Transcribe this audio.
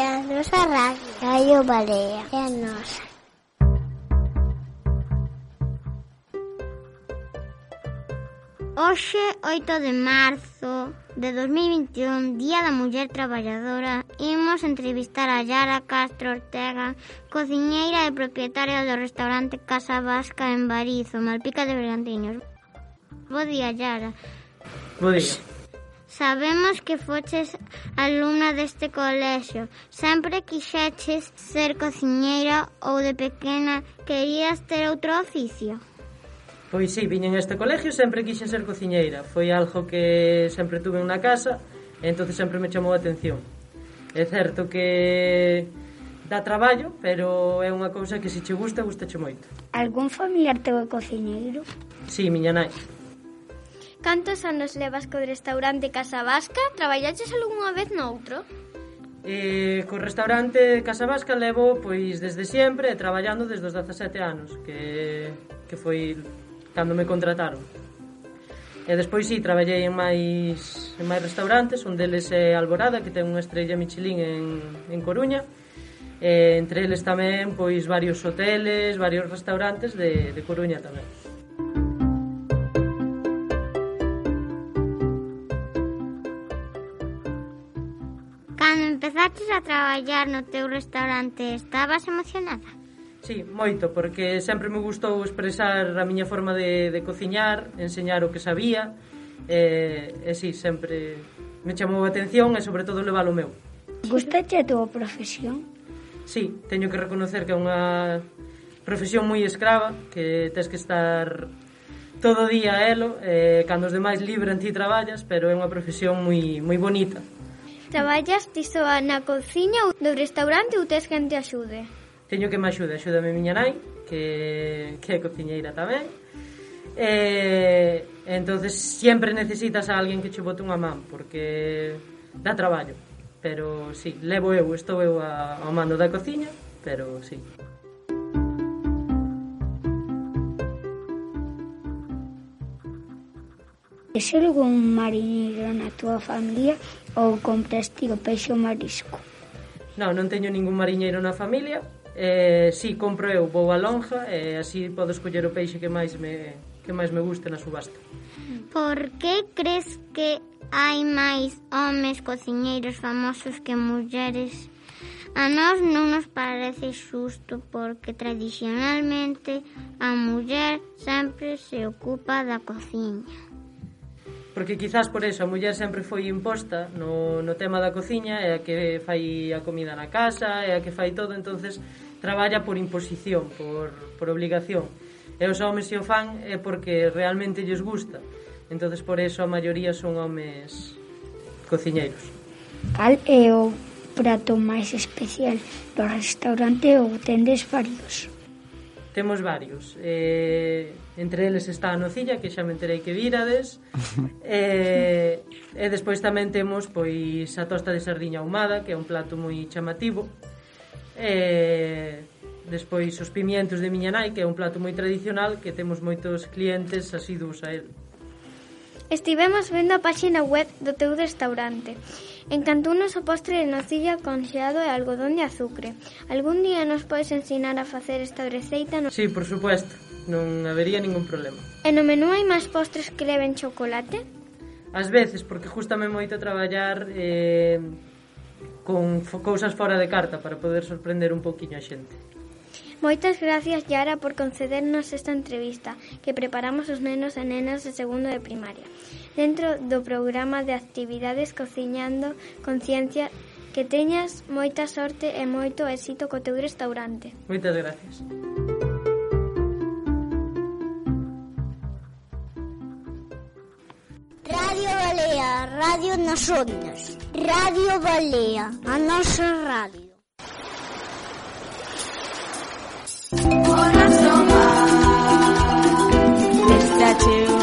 é a nosa radio, Radio Balea. é a nosa. Hoxe, 8 de marzo de 2021, Día da Muller Traballadora, imos entrevistar a Yara Castro Ortega, cociñeira e propietaria do restaurante Casa Vasca en Barizo, Malpica de Bergantiños. Bo día, Yara. Bo día. Sabemos que foches alumna deste colexio. Sempre quixeches ser cociñeira ou de pequena querías ter outro oficio? Pois sí, viñen este colegio sempre quixen ser cociñeira. Foi algo que sempre tuve na casa, entonces sempre me chamou a atención. É certo que dá traballo, pero é unha cousa que se che gusta, gustache moito. Algún familiar teu é cociñeiro? Sí, miña nai. Cantos anos levas co restaurante Casa Vasca? Traballaches algunha vez noutro? Eh, co restaurante Casa Vasca levo pois desde sempre traballando desde os 17 anos, que que foi cando me contrataron. E despois si sí, traballei en máis en máis restaurantes, un deles é Alborada, que ten unha estrella Michelin en en Coruña. E entre eles tamén pois varios hoteles, varios restaurantes de de Coruña tamén. Cando empezaches a traballar no teu restaurante, estabas emocionada? Sí, moito, porque sempre me gustou expresar a miña forma de, de cociñar, enseñar o que sabía, e, e sí, sempre me chamou a atención e sobre todo levar o meu. Gustache a túa profesión? Sí, teño que reconocer que é unha profesión moi escrava, que tens que estar todo o día a elo, eh, cando os demais libran ti traballas, pero é unha profesión moi, moi bonita. Traballas ti soa na cociña do restaurante ou tes quen te axude? Teño que me axude, axúdame miña nai, que, que é cociñeira tamén. Eh, entonces sempre necesitas a alguén que che bote unha man porque dá traballo pero si, sí, levo eu, estou eu a, ao mando da cociña pero si sí. Tes algún mariñeiro na túa familia ou compraste o peixe ou marisco? Non, non teño ningún mariñeiro na familia. Eh, si, compro eu, vou a lonja e eh, así podo escoller o peixe que máis me, que máis me guste na subasta. Por que crees que hai máis homes cociñeiros famosos que mulleres? A nós non nos parece xusto porque tradicionalmente a muller sempre se ocupa da cociña porque quizás por eso a muller sempre foi imposta no, no tema da cociña é a que fai a comida na casa é a que fai todo, entonces traballa por imposición, por, por obligación. E os homes se o fan é porque realmente lles gusta. Entonces por eso a maioría son homes cociñeiros. Cal é o prato máis especial do restaurante ou tendes varios? Temos varios. Eh, entre eles está a nocilla, que xa me enterei que virades. eh, e despois tamén temos pois a tosta de sardiña ahumada, que é un plato moi chamativo. Eh, despois os pimientos de miña nai, que é un plato moi tradicional que temos moitos clientes asiduos a el. Estivemos vendo a páxina web do teu restaurante. Encantounos o postre de nocilla con xeado e algodón de azucre. Algún día nos podes ensinar a facer esta receita? No... Sí, por supuesto. Non habería ningún problema. E no menú hai máis postres que leven chocolate? Ás veces, porque justame moito traballar eh, con cousas fora de carta para poder sorprender un poquinho a xente. Moitas gracias, Yara, por concedernos esta entrevista que preparamos os nenos e nenas de segundo de primaria dentro do programa de actividades Cociñando Conciencia que teñas moita sorte e moito éxito co teu restaurante. Moitas gracias. Radio Balea, Radio Nas Ondas. Radio Balea, a nosa radio. Corazón, está chido.